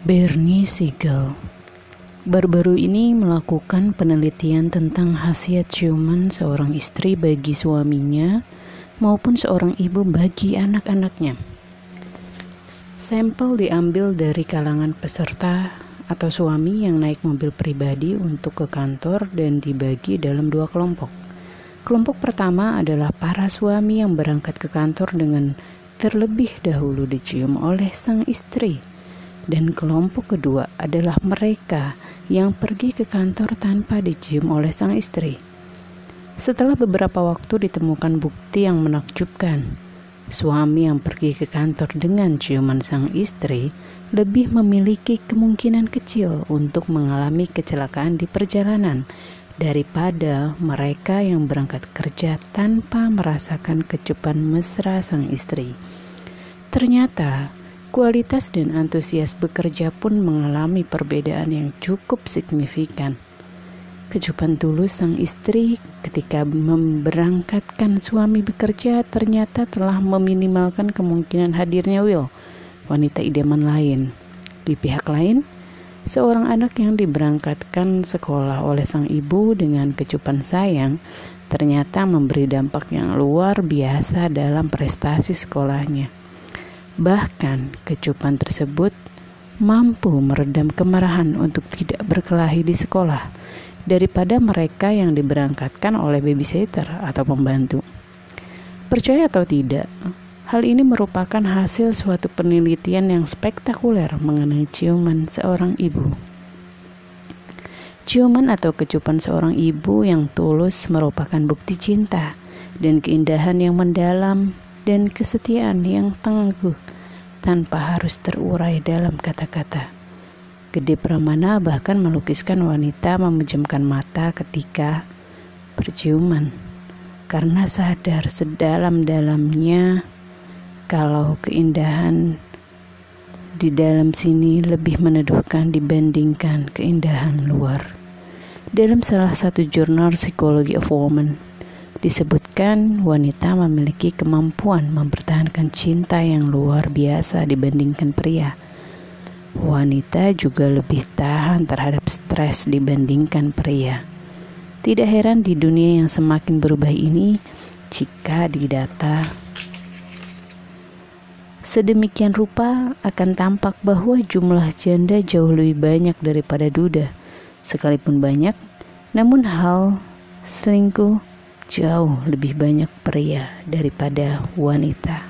Bernie Siegel baru-baru ini melakukan penelitian tentang khasiat ciuman seorang istri bagi suaminya maupun seorang ibu bagi anak-anaknya. Sampel diambil dari kalangan peserta atau suami yang naik mobil pribadi untuk ke kantor dan dibagi dalam dua kelompok. Kelompok pertama adalah para suami yang berangkat ke kantor dengan terlebih dahulu dicium oleh sang istri dan kelompok kedua adalah mereka yang pergi ke kantor tanpa dicium oleh sang istri. Setelah beberapa waktu ditemukan bukti yang menakjubkan, suami yang pergi ke kantor dengan ciuman sang istri lebih memiliki kemungkinan kecil untuk mengalami kecelakaan di perjalanan daripada mereka yang berangkat kerja tanpa merasakan kecupan mesra sang istri. Ternyata, Kualitas dan antusias bekerja pun mengalami perbedaan yang cukup signifikan. Kecupan tulus sang istri ketika memberangkatkan suami bekerja ternyata telah meminimalkan kemungkinan hadirnya Will, wanita idaman lain. Di pihak lain, seorang anak yang diberangkatkan sekolah oleh sang ibu dengan kecupan sayang ternyata memberi dampak yang luar biasa dalam prestasi sekolahnya. Bahkan kecupan tersebut mampu meredam kemarahan untuk tidak berkelahi di sekolah daripada mereka yang diberangkatkan oleh babysitter atau pembantu. Percaya atau tidak, hal ini merupakan hasil suatu penelitian yang spektakuler mengenai ciuman seorang ibu. Ciuman atau kecupan seorang ibu yang tulus merupakan bukti cinta dan keindahan yang mendalam dan kesetiaan yang tangguh tanpa harus terurai dalam kata-kata. Gede Pramana bahkan melukiskan wanita memejamkan mata ketika berciuman karena sadar sedalam-dalamnya kalau keindahan di dalam sini lebih meneduhkan dibandingkan keindahan luar. Dalam salah satu jurnal Psychology of Woman, Disebutkan wanita memiliki kemampuan mempertahankan cinta yang luar biasa dibandingkan pria. Wanita juga lebih tahan terhadap stres dibandingkan pria. Tidak heran di dunia yang semakin berubah ini jika didata sedemikian rupa akan tampak bahwa jumlah janda jauh lebih banyak daripada duda. Sekalipun banyak, namun hal selingkuh jauh lebih banyak pria daripada wanita.